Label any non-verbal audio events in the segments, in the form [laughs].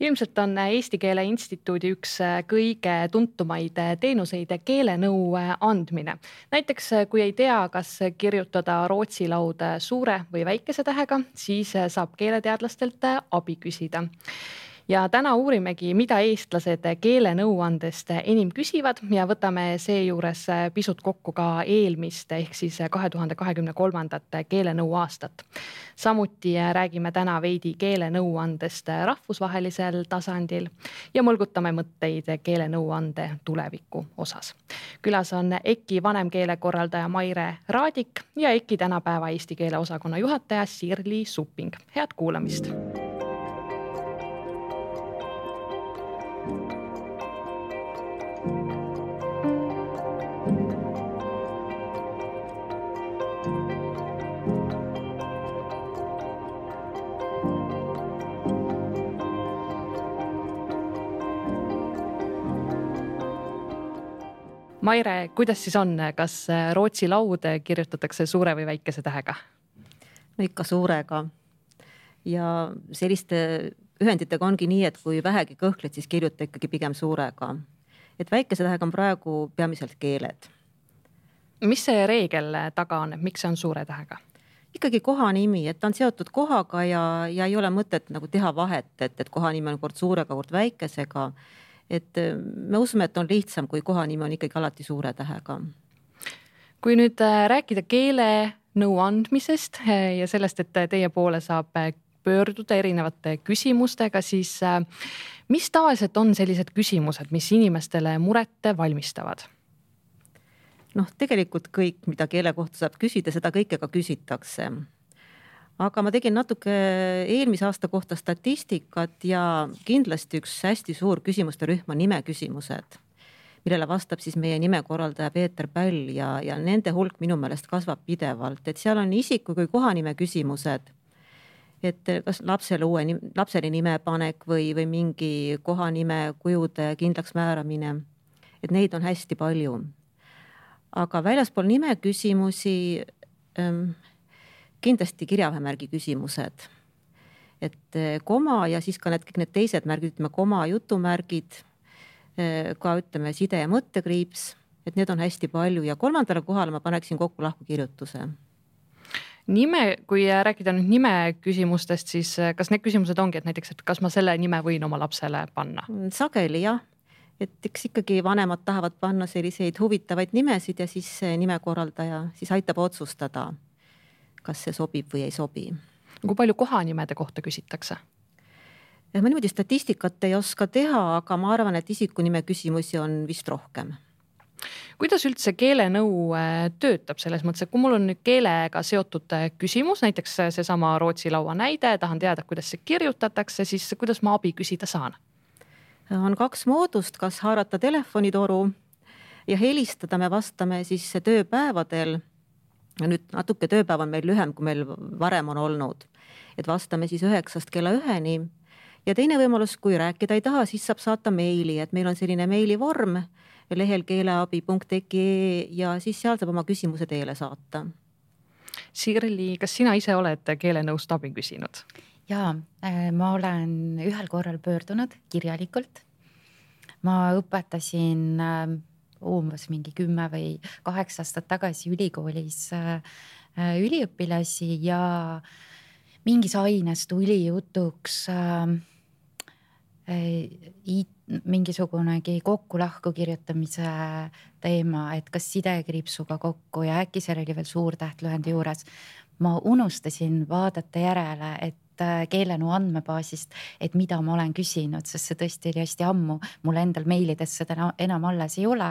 ilmselt on Eesti Keele Instituudi üks kõige tuntumaid teenuseid keelenõu andmine. näiteks kui ei tea, kas kirjutada Rootsi laud suure või väikese tähega, siis saab keeleteadlastelt abi küsida ja täna uurimegi, mida eestlased keelenõuandest enim küsivad ja võtame seejuures pisut kokku ka eelmist ehk siis kahe tuhande kahekümne kolmandat keelenõu aastat. samuti räägime täna veidi keelenõuandest rahvusvahelisel tasandil ja mõlgutame mõtteid keelenõuande tuleviku osas. külas on EKI vanemkeelekorraldaja Maire Raadik ja EKI tänapäeva eesti keele osakonna juhataja Sirli Supping. head kuulamist Maire, kuidas siis on, kas Rootsi laud kirjutatakse suure või väikese tähega? no ikka suurega. ja selliste ühenditega ongi nii, et kui vähegi kõhkled, siis kirjuta ikkagi pigem suurega. et väikese tähega on praegu peamiselt keeled. mis see reegel taga on, et miks see on suure tähega? ikkagi kohanimi, et ta on seotud kohaga ja, ja ei ole mõtet nagu teha vahet, et, et kohanimi on kord suurega, kord väikesega et äh, me usume, et on lihtsam, kui kohanimi on ikkagi alati suure tähega. kui nüüd äh, rääkida keele nõu andmisest äh, ja sellest, et teie poole saab pöörduda erinevate küsimustega, siis mis tavaliselt on sellised küsimused, mis inimestele muret valmistavad? noh, tegelikult kõik, mida keele kohta saab küsida, seda kõike ka küsitakse aga ma tegin natuke eelmise aasta kohta statistikat ja kindlasti üks hästi suur küsimuste rühm on nimeküsimused, millele vastab siis meie nimekorraldaja Peeter Päll ja, ja nende hulk minu meelest kasvab pidevalt, et seal on isiku kui kohanime küsimused. et kas lapsele uue, lapsele nime panek või, või mingi kohanime kujude kindlaks määramine. et neid on hästi palju. aga väljaspool nimeküsimusi ähm, kindlasti kirjavahemärgi küsimused. et eh, koma ja siis ka need kõik need teised märgid, ütleme koma, jutumärgid, eh, ka ütleme side ja mõttekriips, et need on hästi palju ja kolmandale kohale ma paneksin kokku lahkukirjutuse nime, kui rääkida nüüd nime küsimustest, siis eh, kas need küsimused ongi, et näiteks, et kas ma selle nime võin oma lapsele panna? Mm, sageli jah, et eks ikkagi vanemad tahavad panna selliseid huvitavaid nimesid ja siis nimekorraldaja siis aitab otsustada kas see sobib või ei sobi. kui palju kohanimede kohta küsitakse? ma niimoodi statistikat ei oska teha, aga ma arvan, et isikunime küsimusi on vist rohkem kuidas üldse keelenõu äh, töötab selles mõttes, et kui mul on nüüd keelega seotud äh, küsimus, näiteks seesama Rootsi laua näide, tahan teada, kuidas see kirjutatakse, siis kuidas ma abi küsida saan? on kaks moodust, kas haarata telefonitoru ja helistada, me vastame siis tööpäevadel nüüd natuke tööpäev on meil lühem, kui meil varem on olnud. et vastame siis üheksast kella üheni. ja teine võimalus, kui rääkida ei taha, siis saab saata meili, et meil on selline meilivorm lehel keeleabi.ee ja siis seal saab oma küsimuse teele saata. Sirli, kas sina ise oled keelenõust abi küsinud? ja äh, ma olen ühel korral pöördunud kirjalikult. ma õpetasin äh, umbes mingi kümme või kaheksa aastat tagasi ülikoolis äh, äh, üliõpilasi ja mingis aines tuli jutuks äh, mingisugunegi kokku-lahku kirjutamise teema, et kas sidekriipsuga kokku ja äkki seal oli veel suurtähtlühendi juures. ma unustasin vaadata järele, et Äh, keelenõu andmebaasist, et mida ma olen küsinud, sest see tõesti oli hästi ammu, mul endal meilides seda enam alles ei ole.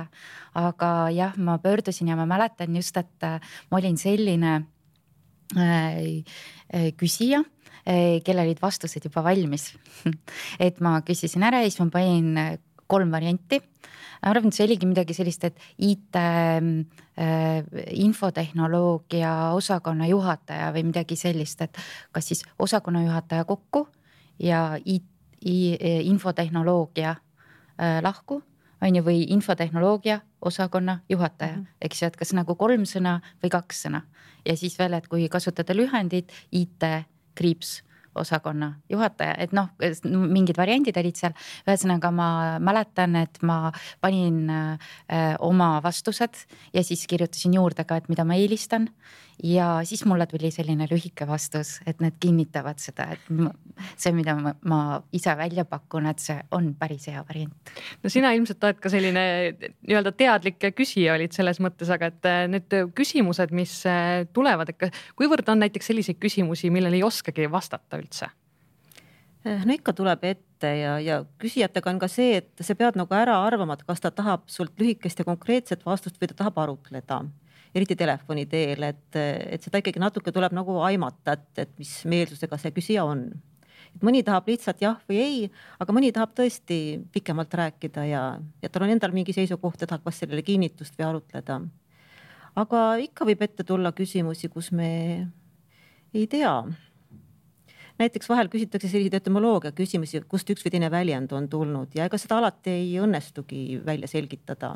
aga jah, ma pöördusin ja ma mäletan just, et äh, ma olin selline äh, küsija kellel olid vastused juba valmis [laughs] et ma küsisin ära ja siis ma panin kolm varianti. Ma arvan, et see oligi midagi sellist, et IT äh, infotehnoloogia osakonna juhataja või midagi sellist, et kas siis osakonna juhataja kokku ja IT, infotehnoloogia äh, lahku on ju, või infotehnoloogia osakonna juhataja. Mm, -hmm. eks ju, et kas nagu kolm sõna või kaks sõna. Ja siis veel, et kui kasutada lühendit IT kriips osakonna juhataja, et noh, mingid variandid olid seal. ühesõnaga ma mäletan, et ma panin äh, oma vastused ja siis kirjutasin juurde ka, et mida ma eelistan ja siis mulle tuli selline lühike vastus, et need kinnitavad seda, et see, mida ma, ma ise välja pakun, et see on päris hea variant. no sina ilmselt oled ka selline nii-öelda teadlik küsija olid selles mõttes, aga et äh, need küsimused, mis äh, tulevad, et kuivõrd on näiteks selliseid küsimusi, millele ei oskagi vastata üldse? Eh, no ikka tuleb ette ja, ja küsijatega on ka see, et sa pead nagu ära arvama, et kas ta tahab sult lühikest ja konkreetset vastust või ta tahab arutleda eriti telefoni teel, et, et seda ikkagi natuke tuleb nagu aimata, et, et mis meelsusega see küsija on. et mõni tahab lihtsalt jah või ei, aga mõni tahab tõesti pikemalt rääkida ja, ja tal on endal mingi seisukoht ja tahab kas sellele kinnitust või arutleda. aga ikka võib ette tulla küsimusi, kus me ei tea näiteks vahel küsitakse selliseid etümoloogia küsimusi, kust üks või teine väljend on tulnud ja ega seda alati ei õnnestugi välja selgitada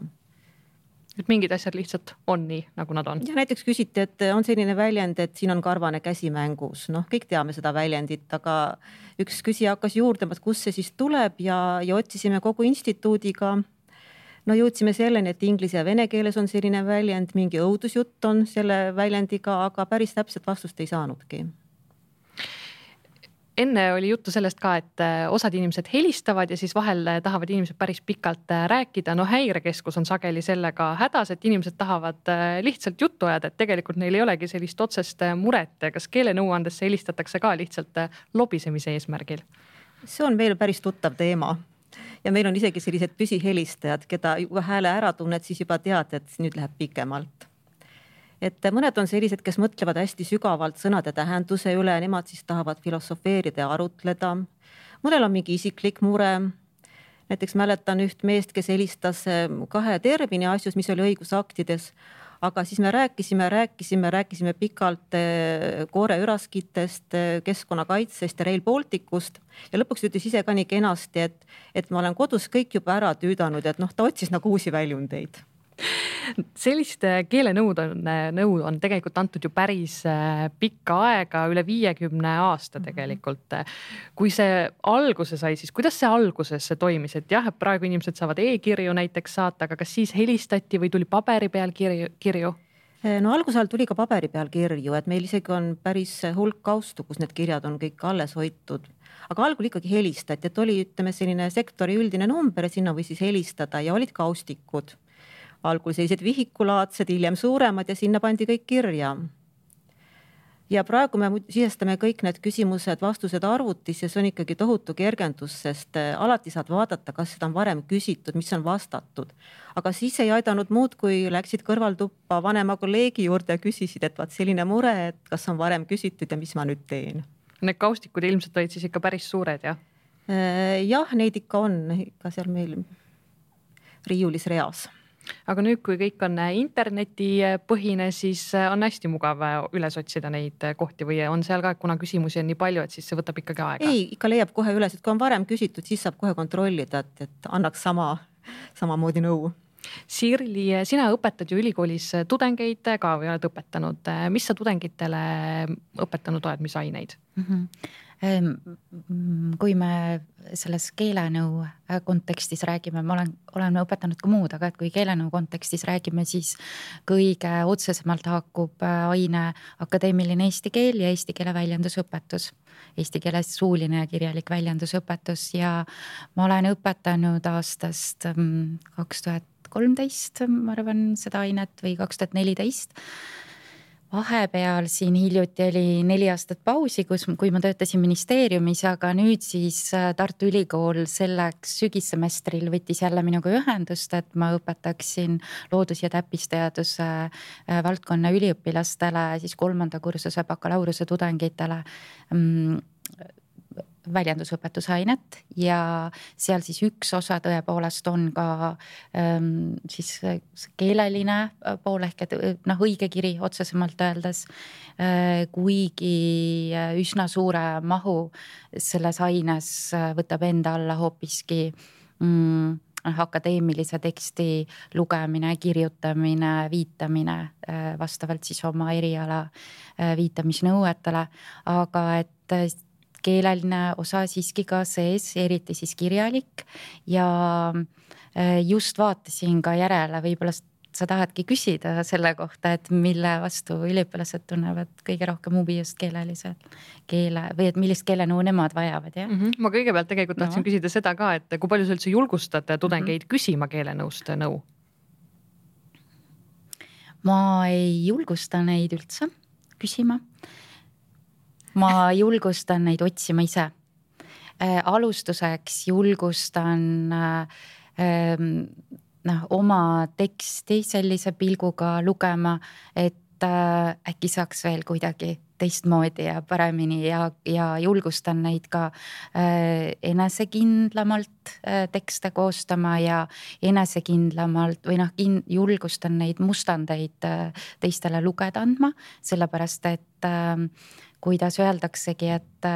et mingid asjad lihtsalt on nii, nagu nad on. ja näiteks küsiti, et on selline väljend, et siin on karvane käsi mängus, noh, kõik teame seda väljendit, aga üks küsija hakkas juurdlema, et kust see siis tuleb ja, ja otsisime kogu instituudiga. no jõudsime selleni, et inglise ja vene keeles on selline väljend, mingi õudusjutt on selle väljendiga, aga päris täpset vastust ei saanudki enne oli juttu sellest ka, et äh, osad inimesed helistavad ja siis vahel äh, tahavad inimesed päris pikalt äh, rääkida. no häirekeskus on sageli sellega hädas, et inimesed tahavad lihtsalt juttu ajada, et tegelikult neil ei olegi sellist otsest muret. kas keelenõuandesse helistatakse ka lihtsalt lobisemise eesmärgil? see on meil päris tuttav teema ja meil on isegi sellised püsihelistajad, keda juba hääle ära tunned, siis juba tead, et nüüd läheb pikemalt et mõned on sellised, kes mõtlevad hästi sügavalt sõnade tähenduse üle, nemad siis tahavad filosofeerida ja arutleda. mõnel on mingi isiklik mure. näiteks mäletan üht meest, kes helistas ehm, kahe termini asjus, mis oli õigusaktides aga siis me rääkisime, rääkisime, rääkisime pikalt ehm, kooreüraskitest, ehm, keskkonnakaitsest ja Rail Balticust ja lõpuks ütles ise ka nii kenasti, et, et ma olen kodus kõik juba ära tüüdanud, et noh, ta otsis nagu uusi väljundeid sellist keelenõud on, nõu on tegelikult antud ju päris äh, pikka aega, üle viiekümne aasta mhm. tegelikult. kui see alguse sai, siis kuidas see alguses toimis, et jah, et praegu inimesed saavad e-kirju näiteks saata, aga kas siis helistati või tuli paberi peal kirju, kirju? no alguse all tuli ka paberi peal kirju, et meil isegi on päris hulk kaustu, kus need kirjad on kõik alles hoitud aga algul ikkagi helistati, et oli, ütleme selline sektori üldine number ja sinna võis siis helistada ja olid kaustikud algul sellised vihikulaadsed, hiljem suuremad ja sinna pandi kõik kirja. ja praegu me sisestame kõik need küsimused-vastused arvutisse, see on ikkagi tohutu kergendus, sest äh, alati saad vaadata, kas seda on varem küsitud, mis on vastatud. aga siis ei aidanud muud, kui läksid kõrvaltuppa vanema kolleegi juurde ja küsisid, et vaat selline mure, et kas on varem küsitud ja mis ma nüüd teen. Need kaustikud ilmselt olid siis ikka päris suured, jah? Äh, jah, neid ikka on, ikka seal meil riiulis reas aga nüüd, kui kõik on äh, internetipõhine, siis äh, on hästi mugav äh, üles otsida neid kohti või on seal ka, kuna küsimusi on nii palju, et siis see võtab ikkagi aega? ei, ikka leiab kohe üles, et kui on varem küsitud, siis saab kohe kontrollida, et, et annaks sama, samamoodi nõu Sirli, sina õpetad ju ülikoolis tudengeid ka või oled õpetanud, mis sa tudengitele õpetanud oled, mis aineid mm? -hmm kui me selles keelenõu äh, kontekstis räägime, ma olen, olen õpetanud ka muud, aga et kui keelenõu kontekstis räägime, siis kõige otsesemalt haakub äh, aine akadeemiline eesti keel ja eesti keele väljendusõpetus. Eesti keeles suuline ja kirjalik väljendusõpetus ja ma olen õpetanud aastast mm, kaks tuhat kolmteist, ma arvan, seda ainet või kaks tuhat neliteist vahepeal siin hiljuti oli neli aastat pausi, kus, kui ma töötasin ministeeriumis, aga nüüd siis äh, Tartu Ülikool selleks sügissemestril võttis jälle minuga ühendust, et ma õpetaksin loodus- ja täppisteaduse äh, valdkonna üliõpilastele siis kolmanda kursuse bakalaureuse tudengitele. Mm, väljendusõpetuse ainet ja seal siis üks osa tõepoolest on ka ähm, siis keeleline pool ehk et noh, õige kiri otsesemalt öeldes äh,. kuigi üsna suure mahu selles aines võtab enda alla hoopiski mm, akadeemilise teksti lugemine, kirjutamine, viitamine äh, vastavalt siis oma eriala äh, viitamisnõuetele, aga et keeleline osa siiski ka sees, eriti siis kirjalik ja just vaatasin ka järele, võib-olla sa tahadki küsida selle kohta, et mille vastu üliõpilased tunnevad kõige rohkem huvi just keelelise keele või et millist keelenõu nemad vajavad, jah mm? -hmm. ma kõigepealt tegelikult tahtsin no. küsida seda ka, et kui palju sa üldse julgustad tudengeid mm -hmm. küsima keelenõust nõu? ma ei julgusta neid üldse küsima. Ma julgustan neid otsima ise äh,. alustuseks julgustan äh, äh, noh, oma teksti sellise pilguga lugema, et äh, äkki saaks veel kuidagi teistmoodi ja paremini ja, ja julgustan neid ka äh, enesekindlamalt äh, tekste koostama ja enesekindlamalt või noh, julgustan neid mustandeid äh, teistele lugeda andma, sellepärast et äh, kuidas öeldaksegi, et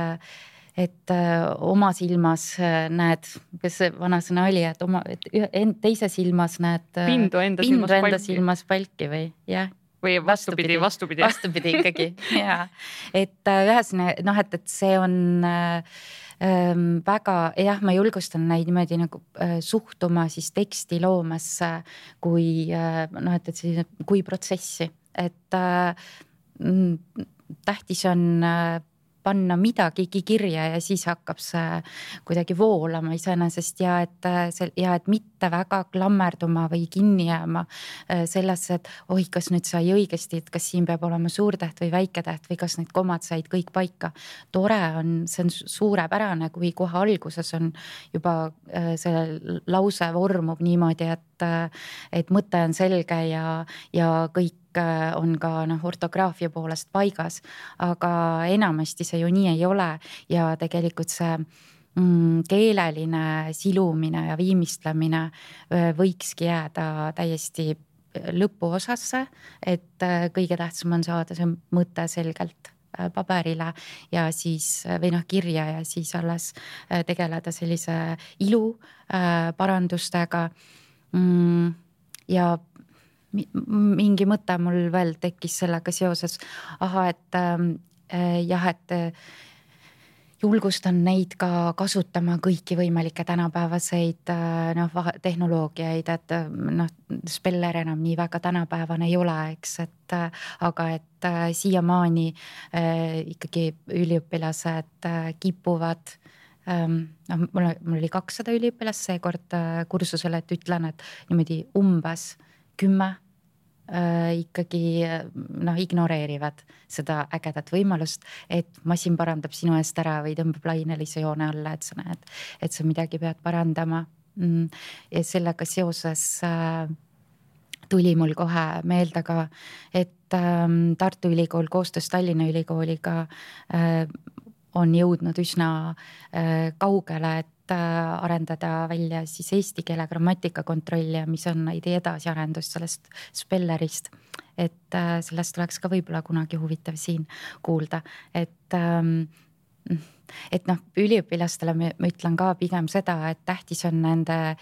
et äh, oma silmas äh, näed, kas see vanasõna oli, et oma, et teise silmas näed. Äh, pindu enda pindu silmas enda palki. silmas palki või jah või vastupidi, vastupidi. vastupidi ikkagi [laughs] ja, et ühesõnaga noh, et, et see on äh, väga jah, ma julgustan neid niimoodi nagu äh, suhtuma siis tekstiloomesse kui äh, noh, et, et selline kui protsessi, et äh, tähtis on äh, panna midagigi kirja ja siis hakkab see kuidagi voolama iseenesest ja et see ja et mitte väga klammerduma või kinni jääma äh, sellesse, et oih, kas nüüd sai õigesti, et kas siin peab olema suurtäht või väiketäht või kas need komad said kõik paika. tore on, see on suurepärane, kui kohe alguses on juba äh, see lause vormub niimoodi, et, äh, et mõte on selge ja, ja kõik Äh, on ka noh, ortograafia poolest paigas, aga enamasti see ju nii ei ole ja tegelikult see mm, keeleline silumine ja viimistlemine äh, võikski jääda täiesti äh, lõpuosasse, et kõige tähtsam on saada see mõte selgelt paberile ja siis või noh, kirja ja siis alles tegeleda sellise ilu parandustega. Mm, ja mingi mõte mul veel tekkis sellega seoses, ahah, et ähm, äh, jah, et äh, julgustan neid ka kasutama kõiki võimalikke tänapäevaseid äh, noh, tehnoloogiaid, et äh, noh, speller enam nii väga tänapäevane ei ole, eks, et aga et siiamaani ikkagi üliõpilased kipuvad noh, mul, mul oli kakssada üliõpilast seekord äh, kursusel, et ütlen, et niimoodi umbes kümme äh, ikkagi noh, ignoreerivad seda ägedat võimalust, et masin parandab sinu eest ära või tõmbab lainelise joone alla, et sa näed, et sa midagi pead parandama. Mm.. ja sellega seoses äh, tuli mul kohe meelde ka, et ähm, Tartu Ülikool koostöös Tallinna Ülikooliga äh, on jõudnud üsna äh, kaugele, et Äh, arendada välja siis eesti keele grammatika kontrolli ja mis on idee edasiarendus sellest spellerist. et äh, sellest oleks ka võib-olla kunagi huvitav siin kuulda, et ähm, et noh, üliõpilastele ma ütlen ka pigem seda, et tähtis on nende,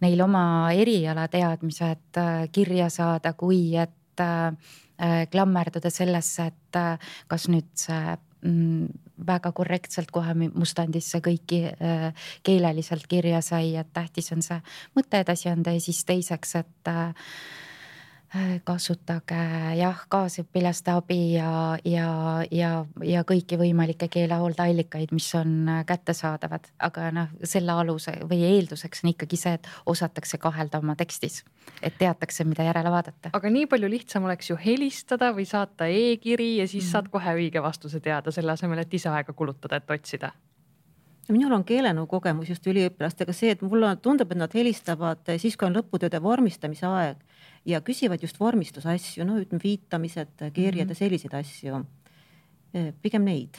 neil oma erialateadmised äh, kirja saada, kui et klammerduda sellesse, et kas nüüd see väga korrektselt kohe mustandisse kõiki äh, keeleliselt kirja sai, et tähtis on see mõte edasi anda ja siis teiseks, et Äh, kasutage jah, kaasõpilaste abi ja, ja, ja, ja kõiki võimalikke keelehooldeallikaid, mis on kättesaadavad, aga noh, selle aluse või eelduseks on ikkagi see, et osatakse kahelda oma tekstis, et teatakse, mida järele vaadata. aga nii palju lihtsam oleks ju helistada või saata e-kiri ja siis mm -hmm. saad kohe õige vastuse teada, selle asemel, et ise aega kulutada, et otsida minul on keelenõu kogemus just üliõpilastega see, et mulle tundub, et nad helistavad siis, kui on lõputööde vormistamise aeg ja küsivad just vormistusasju, no ütleme viitamised, keerjad ja selliseid asju. pigem neid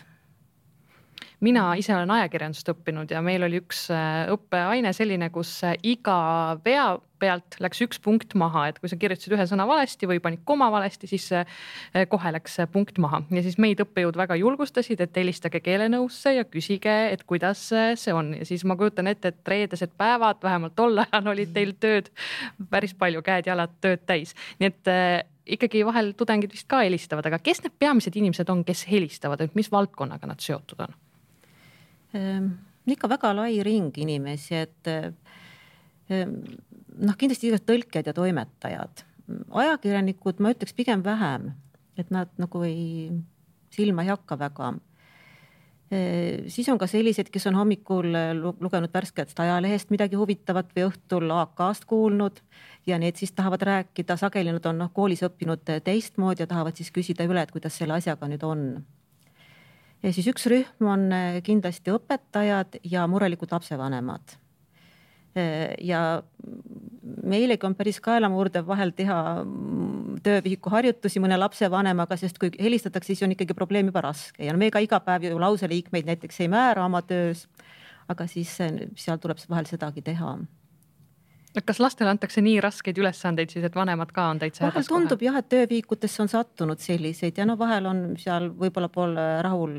mina ise olen ajakirjandust õppinud ja meil oli üks äh, õppeaine selline, kus äh, iga vea pealt läks üks punkt maha, et kui sa kirjutasid ühe sõna valesti või panid koma valesti, siis äh, kohe läks punkt maha. Ja siis meid õppejõud väga julgustasid, et helistage keelenõusse ja küsige, et kuidas see on. Ja siis ma kujutan ette, et reedesed päevad, vähemalt tol ajal olid teil tööd päris palju, käed-jalad tööd täis, nii et ikkagi vahel tudengid vist ka helistavad, aga kes need peamised inimesed on, kes helistavad, et mis valdkonnaga nad seotud on? Ehm, ikka väga lai ring inimesi, et ehm, noh, kindlasti tõlkijad ja toimetajad, ajakirjanikud, ma ütleks pigem vähem, et nad nagu ei, silma ei hakka väga. Ehm, siis on ka sellised, kes on hommikul lugenud värskest ajalehest midagi huvitavat või õhtul AK-st kuulnud ja need siis tahavad rääkida, sageli nad on noh koolis õppinud teistmoodi ja tahavad siis küsida üle, et kuidas selle asjaga nüüd on ja siis üks rühm on äh, kindlasti õpetajad ja murelikud lapsevanemad. Äh, ja meilegi on päris kaelamurdev vahel teha mm, töövihiku harjutusi mõne lapsevanemaga, sest kui helistatakse, siis on ikkagi probleem juba raske ja me ka iga päev ju lauseliikmeid näiteks ei määra oma töös. aga siis äh, seal tuleb vahel sedagi teha kas lastele antakse nii raskeid ülesandeid siis, et vanemad ka on täitsa hädas? vahel tundub jah, et tööviikutesse on sattunud selliseid ja no vahel on seal võib-olla pole rahul,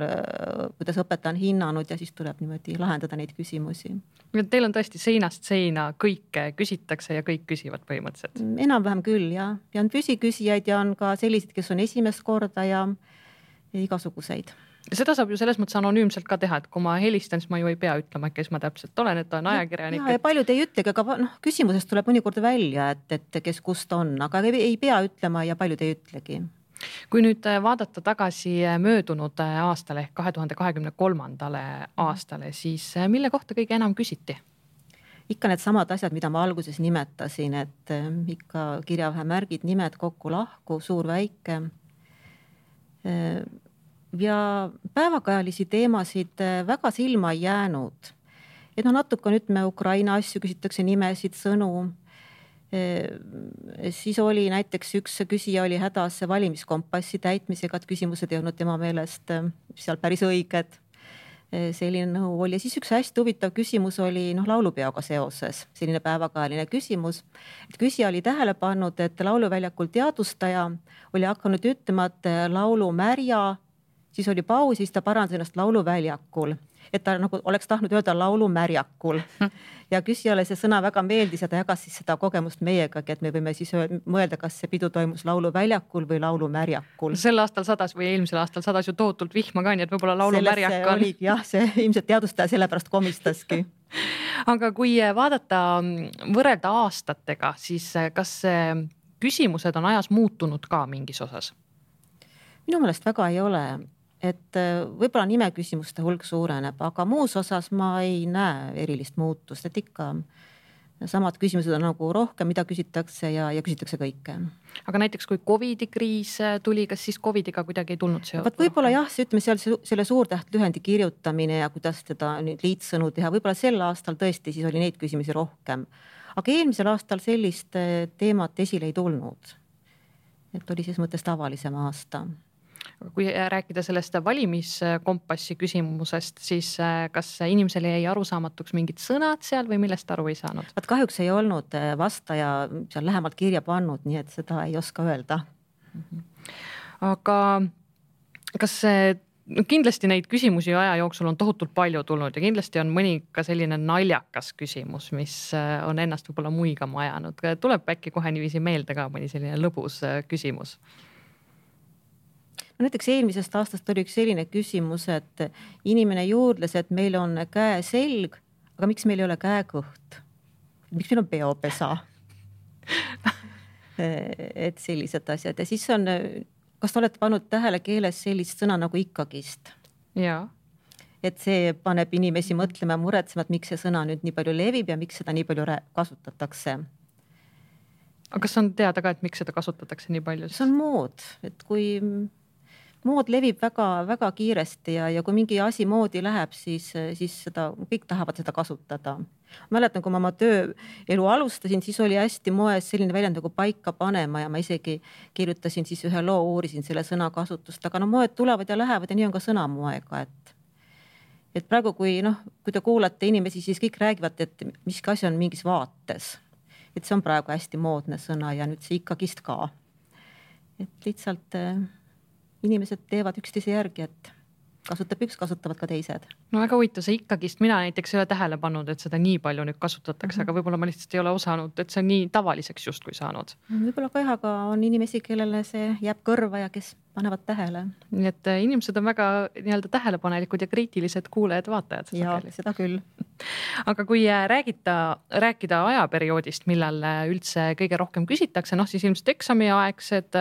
kuidas õpetaja on hinnanud ja siis tuleb niimoodi lahendada neid küsimusi. Teil on tõesti seinast seina kõike küsitakse ja kõik küsivad põhimõtteliselt? enam-vähem küll jah, ja on püsiküsijaid ja on ka selliseid, kes on esimest korda ja, ja igasuguseid seda saab ju selles mõttes anonüümselt ka teha, et kui ma helistan, siis ma ju ei pea ütlema, kes ma täpselt olen, et olen ajakirjanik. ja, ja paljud ei ütlegi, aga noh, küsimusest tuleb mõnikord välja, et, et kes kust on, aga ei, ei pea ütlema ja paljud ei ütlegi kui nüüd äh, vaadata tagasi äh, möödunud äh, aastale ehk kahe tuhande kahekümne kolmandale aastale, siis mille kohta kõige enam küsiti? ikka needsamad asjad, mida ma alguses nimetasin, et ikka kirjaväemärgid, nimed kokku-lahku, suur-väike ja päevakajalisi teemasid äh, väga silma ei jäänud. et noh, natuke on, ütleme Ukraina asju, küsitakse nimesid, sõnu. Äh, siis oli näiteks üks küsija oli hädas valimiskompassi täitmisega, et küsimused ei olnud tema meelest äh, seal päris õiged. selline nõu oli ja siis üks hästi huvitav küsimus oli noh, laulupeoga seoses, selline päevakajaline küsimus. et küsija oli tähele pannud, et lauluväljakul teadvustaja oli hakanud ütlema, et laulumärja siis oli paus, siis ta parandas ennast lauluväljakul, et ta nagu oleks tahtnud öelda laulumärjakul. [laughs] ja küsijale see sõna väga meeldis ja ta jagas siis seda kogemust meiegagi, et me võime siis mõelda, kas see pidu toimus lauluväljakul või laulumärjakul. sel aastal sadas või eelmisel aastal sadas ju tohutult vihma ka, nii et võib-olla laulumärjak on. jah, see [laughs] ilmselt teadvustaja sellepärast komistaski [laughs] aga kui vaadata, võrrelda aastatega, siis kas küsimused on ajas muutunud ka mingis osas? minu meelest väga ei ole et äh, võib-olla nimeküsimuste hulk suureneb, aga muus osas ma ei näe erilist muutust, et ikka samad küsimused on nagu rohkem, mida küsitakse ja, ja küsitakse kõike. aga näiteks kui Covidi kriis äh, tuli, kas siis Covidiga kuidagi ei tulnud seotud? vot võib-olla jah, ütleme seal selle suurtähtlühendi kirjutamine ja kuidas teda nüüd liitsõnu teha, võib-olla sel aastal tõesti siis oli neid küsimusi rohkem. aga eelmisel aastal sellist äh, teemat esile ei tulnud. et oli ses mõttes tavalisem aasta kui rääkida sellest valimiskompassi küsimusest, siis äh, kas inimesele jäi arusaamatuks mingid sõnad seal või millest aru ei saanud? vot kahjuks ei olnud äh, vastaja seal lähemalt kirja pannud, nii et seda ei oska öelda. aga kas no kindlasti neid küsimusi aja jooksul on tohutult palju tulnud ja kindlasti on mõni ka selline naljakas küsimus, mis äh, on ennast võib-olla muigama ajanud. tuleb äkki kohe niiviisi meelde ka mõni selline lõbus küsimus? No näiteks eelmisest aastast oli üks selline küsimus, et inimene juurdles, et meil on käeselg, aga miks meil ei ole käekõht? miks meil on peopesa [laughs] et sellised asjad ja siis on, kas te olete pannud tähele keeles sellist sõna nagu ikkagist? jaa et see paneb inimesi mõtlema ja muretsema, et miks see sõna nüüd nii palju levib ja miks seda nii palju kasutatakse. aga kas on teada ka, et miks seda kasutatakse nii palju? see on mood, et kui mood levib väga-väga kiiresti ja, ja kui mingi asi moodi läheb, siis, siis seda kõik tahavad seda kasutada. mäletan, kui ma oma tööelu alustasin, siis oli hästi moes selline väljend nagu paika panema ja ma isegi kirjutasin siis ühe loo, uurisin selle sõna kasutust, aga no moed tulevad ja lähevad ja nii on ka sõnamoega, et et praegu, kui noh, kui te kuulate inimesi, siis kõik räägivad, et miski asi on mingis vaates. et see on praegu hästi moodne sõna ja nüüd see ikkagist ka. et lihtsalt inimesed teevad üksteise järgi, et kasutab üks, kasutavad ka teised. no väga huvitav, see ikkagist, mina näiteks ei ole tähele pannud, et seda nii palju nüüd kasutatakse mm, -hmm. aga võib-olla ma lihtsalt ei ole osanud, et see on nii tavaliseks justkui saanud. võib-olla ka jah, aga on inimesi, kellele see jääb kõrva ja kes panevad tähele. nii et äh, inimesed on väga nii-öelda tähelepanelikud ja kriitilised kuulajad-vaatajad. ja seda küll. [laughs] aga kui äh, räägida, rääkida ajaperioodist, millal äh, üldse kõige rohkem küsitakse, noh siis ilmselt eksamiaegsed,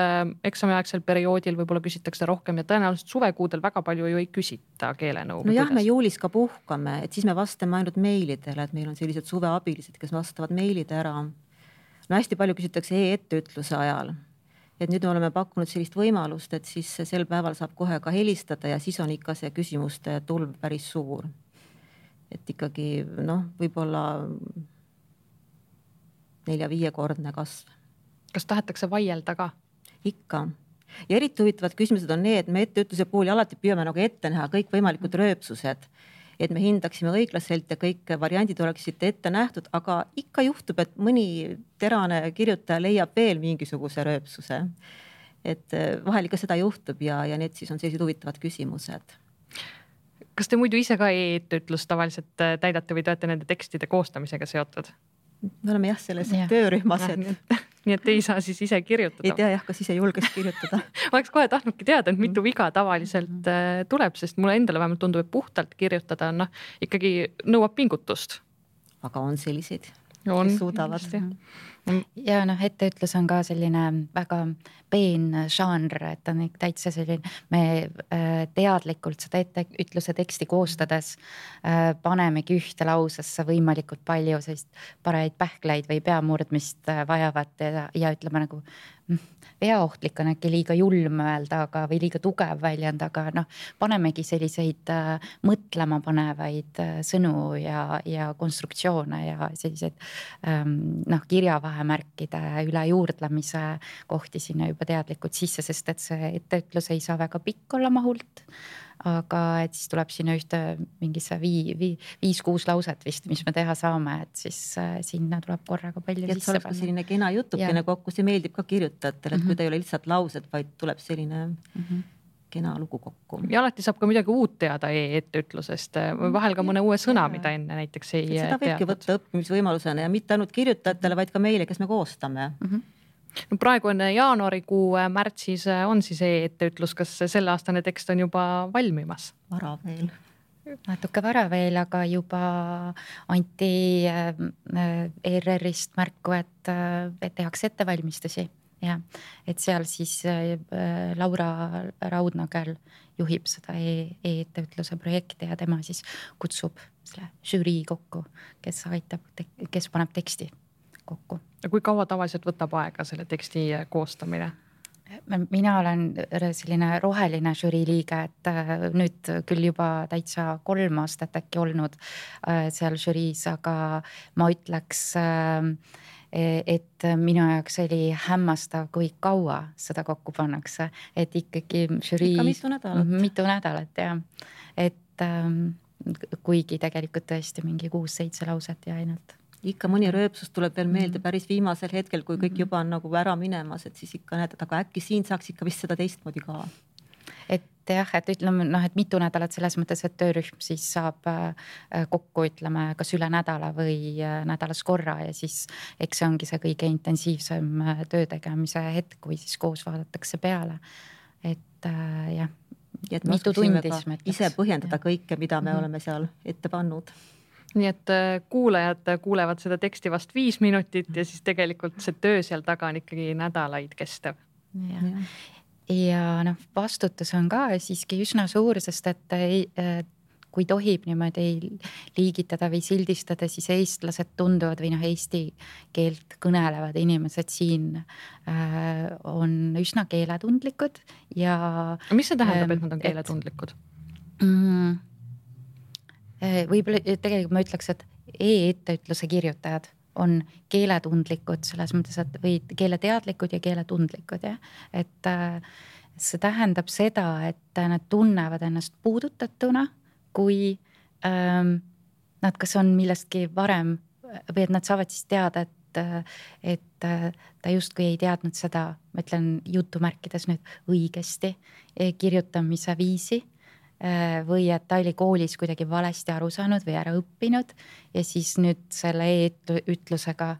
eksamiaegsel perioodil võib-olla küsitakse rohkem ja tõenäoliselt suvekuudel väga palju ju ei küsita keelenõu. nojah, me juulis ka puhkame, et siis me vastame ainult meilidele, et meil on sellised suveabilised, kes vastavad meilid ära. no hästi palju küsitakse e-etteütluse ajal et nüüd me oleme pakkunud sellist võimalust, et siis sel päeval saab kohe ka helistada ja siis on ikka see küsimuste tulv päris suur. et ikkagi noh, võib-olla nelja-viiekordne kasv. kas tahetakse vaielda ka? ikka ja eriti huvitavad küsimused on need, me etteütluse puhul alati püüame nagu ette näha kõikvõimalikud rööpsused et me hindaksime õiglaselt ja kõik variandid oleksid ette nähtud, aga ikka juhtub, et mõni terane kirjutaja leiab veel mingisuguse rööpsuse. et eh, vahel ikka seda juhtub ja, ja need siis on sellised huvitavad küsimused kas te muidu ise ka e-etteütlust tavaliselt eh, täidate või te olete nende tekstide koostamisega seotud? me oleme jah, selles ja. töörühmas, et [laughs] nii et ei saa siis ise kirjutada. ei tea jah, kas ise julgeks kirjutada [laughs] oleks kohe tahtnudki teada, et mitu viga tavaliselt mm -hmm. tuleb, sest mulle endale vähemalt tundub, et puhtalt kirjutada on noh, ikkagi nõuab pingutust. aga on selliseid, kes suudavad ja noh, etteütlus on ka selline väga peen žanr, et on täitsa selline, me äh, teadlikult seda etteütluse teksti koostades äh, panemegi ühte lausesse võimalikult palju sellist parajaid pähkleid või peamurdmist äh, vajavat ja, ja ütleme nagu mm, veaohtlik on äkki liiga julm öelda, aga, või liiga tugev väljend, aga noh, panemegi selliseid äh, mõtlema panevaid äh, sõnu ja, ja konstruktsioone ja selliseid ähm, noh, kirjavahemärkide üle juurdlemise kohti sinna juba teadlikult sisse, sest et see etteütlus ei saa väga pikk olla mahult aga et siis tuleb sinna ühte mingisse vii, vii, viis-kuus lauset vist, mis me teha saame, et siis äh, sinna tuleb korraga palju sisse panna. selline kena jutukene kokku, see meeldib ka kirjutajatele, et mm -hmm. kui mhm. ta ei ole lihtsalt laused, vaid tuleb selline mm. -hmm kena lugu kokku. ja alati saab ka midagi uut teada e-etteütlusest, vahel ka mõne uue sõna, mida enne näiteks ei teadnud. seda võibki võtta õppimisvõimalusena ja mitte ainult kirjutajatele, vaid ka meile, kes me koostame mm. -hmm no praegu on jaanuarikuu, äh, märtsis äh, on siis e-etteütlus, kas selleaastane tekst on juba valmimas? vara veel natuke vara veel, aga juba anti äh, ERR-ist märku, et, et tehakse ettevalmistusi ja et seal siis Laura Raudnagel juhib seda e-ettevõtluse e projekti ja tema siis kutsub selle žürii kokku, kes aitab, kes paneb teksti kokku. kui kaua tavaliselt võtab aega selle teksti koostamine? mina olen selline roheline žürii liige, et äh, nüüd küll juba täitsa kolm aastat äkki olnud äh, seal žüriis, aga ma ütleks äh, et minu jaoks oli hämmastav, kui kaua seda kokku pannakse, et ikkagi žürii. mitu nädalat. mitu nädalat jah, et ähm, kuigi tegelikult tõesti mingi kuus-seitse lauset ja ainult ikka mõni rööpsus tuleb veel meelde mhm. päris viimasel hetkel, kui kõik mhm. juba on nagu ära minemas, et siis ikka näed, et aga äkki siin saaks ikka vist seda teistmoodi ka. Et jah, et ütleme noh, et mitu nädalat selles mõttes, et töörühm siis saab äh, kokku, ütleme, kas üle nädala või äh, nädalas korra ja siis eks see ongi see kõige intensiivsem äh, töö tegemise hetk, kui siis koos vaadatakse peale. et jah. ja et me oskaksime ka ise põhjendada kõike, mida me mm -hmm. oleme seal ette pannud nii et äh, kuulajad kuulevad seda teksti vast viis minutit ja siis tegelikult see töö seal taga on ikkagi nädalaid kestev. ja, ja noh, vastutus on ka siiski üsna suur, sest et ei, äh, kui tohib niimoodi liigitada või sildistada, siis eestlased tunduvad või noh, eesti keelt kõnelevad inimesed siin äh, on üsna keeletundlikud ja. mis see tähendab, et nad on keeletundlikud mm,? Äh, võib-olla äh, tegelikult ma ütleks, et e-etteütluse kirjutajad on keeletundlikud selles mõttes, et või keeleteadlikud ja keeletundlikud jah, et äh, see tähendab seda, et nad tunnevad ennast puudutatuna, kui ähm, nad kas on millestki varem või et nad saavad siis teada, et et ta justkui ei teadnud seda, ma ütlen jutumärkides nüüd õigesti kirjutamise viisi. Äh, või et ta oli koolis kuidagi valesti aru saanud või ära õppinud ja siis nüüd selle e-ütlusega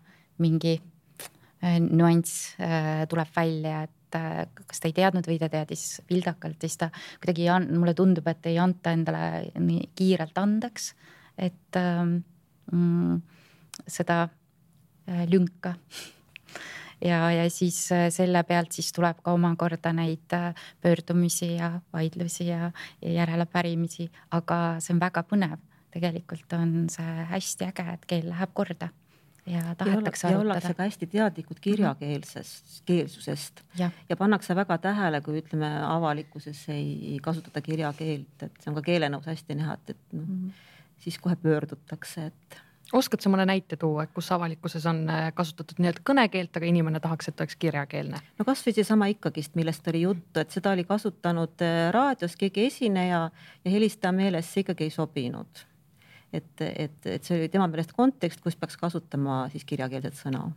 mingi äh, nüanss äh, tuleb välja, et äh, kas ta ei teadnud või ta teadis vildakalt, siis ta kuidagi, mulle tundub, et ei anta endale nii kiirelt andeks, et ähm, mm, seda äh, lünka ja, ja siis äh, selle pealt siis tuleb ka omakorda neid äh, pöördumisi ja vaidlusi ja, ja järelepärimisi, aga see on väga põnev. tegelikult on see hästi äge, et keel läheb korda ja tahetakse ja arutada. ollakse ka hästi teadlikud kirjakeelsest, keelsusest ja. ja pannakse väga tähele, kui ütleme, avalikkuses ei kasutata kirjakeelt, et see on ka keelenõus hästi näha, et, et noh mm -hmm., siis kohe pöördutakse, et oskad sa mõne näite tuua, et kus avalikkuses on äh, kasutatud nii-öelda kõnekeelt, aga inimene tahaks, et oleks kirjakeelne? no kasvõi seesama ikkagist, millest oli juttu, et seda oli kasutanud äh, raadios keegi esineja ja helistaja meelest see ikkagi ei sobinud. et, et, et see oli tema meelest kontekst, kus peaks kasutama siis kirjakeelset sõna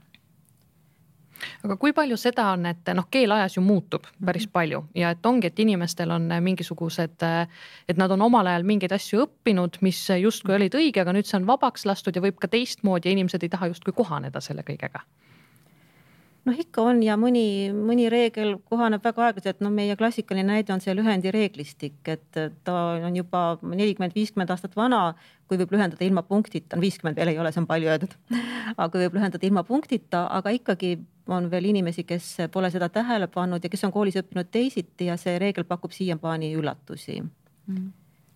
aga kui palju seda on, et noh, keel ajas ju muutub päris mhm. palju ja et ongi, et inimestel on mingisugused, et nad on omal ajal mingeid asju õppinud, mis justkui olid õige, aga nüüd see on vabaks lastud ja võib ka teistmoodi ja inimesed ei taha justkui kohaneda selle kõigega noh, ikka on ja mõni, mõni reegel kohaneb väga aeglaselt, no meie klassikaline näide on see lühendi reeglistik, et ta on juba nelikümmend, viiskümmend aastat vana, kui võib lühendada ilma punktita, viiskümmend veel ei ole, see on palju öeldud. [laughs] Aga võib lühendada ilma punktita, aga ikkagi on veel inimesi, kes pole seda tähele pannud ja kes on koolis õppinud teisiti ja see reegel pakub siiamaani üllatusi. Mm.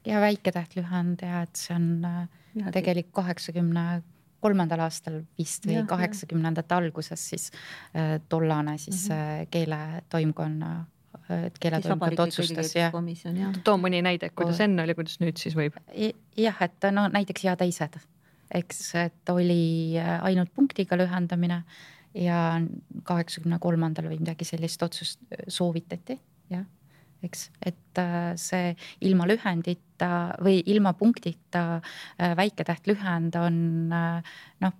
ja väiketähtlühend ja et see on äh, ja, tegelik kaheksakümne kolmandal aastal vist või kaheksakümnendate alguses siis äh, tollane siis mm -hmm. keeletoimkonna äh, keeletoimkond otsustas ja. too mõni näide, kuidas enne oli, kuidas nüüd siis võib? jah, et no näiteks ja teised, eks, et oli äh, ainult punktiga lühendamine ja kaheksakümne kolmandal või midagi sellist otsust soovitati, jah eks, et äh, see ilma lühendita või ilma punktita äh, väiketähtlühend on äh, noh,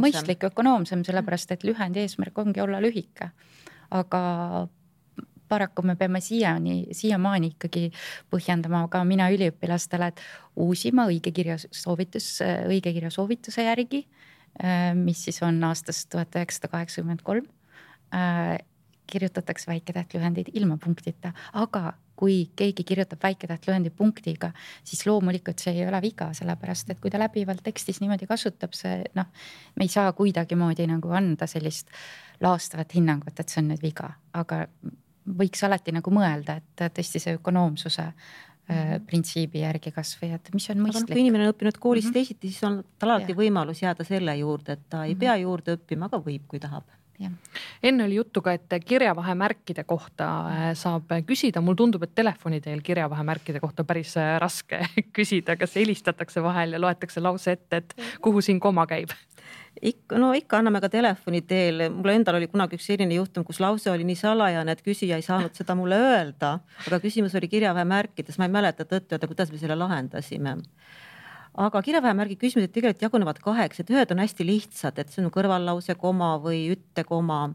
mõistlik, ökonoomsem, sellepärast et lühendi eesmärk ongi olla lühike. aga paraku me peame siiani, siiamaani ikkagi põhjendama ka mina üliõpilastele, et uusima õigekirja soovitus, õigekirja soovituse järgi, mis siis on aastast tuhat üheksasada kaheksakümmend kolm kirjutatakse väiketähtlühendeid ilma punktita, aga kui keegi kirjutab väiketähtlühendi punktiga, siis loomulikult see ei ole viga, sellepärast et kui ta läbivalt tekstis niimoodi kasutab, see noh, me ei saa kuidagimoodi nagu anda sellist laastavat hinnangut, et see on nüüd viga, aga võiks alati nagu mõelda, et tõesti see ökonoomsuse äh, printsiibi järgi kasvõi, et mis on mõistlik. kui inimene on õppinud koolis mm -hmm. teisiti, siis on tal alati ja. võimalus jääda selle juurde, et ta ei mm -hmm. pea juurde õppima, aga võib, kui tahab enne oli juttu ka, et kirjavahemärkide kohta äh, saab küsida, mulle tundub, et telefoni teel kirjavahemärkide kohta päris äh, raske [laughs] küsida, kas helistatakse vahel ja loetakse lause ette, et kuhu siin koma käib? ikka, no ikka anname ka telefoni teel, mul endal oli kunagi üks selline juhtum, kus lause oli nii salajane, et küsija ei saanud seda mulle öelda, aga küsimus oli kirjavahemärkides, ma ei mäleta tõtt-öelda, kuidas me selle lahendasime aga kirjaväemärgi küsimused tegelikult jagunevad kaheks, et ühed on hästi lihtsad, et see on kõrvallause koma või üttekoma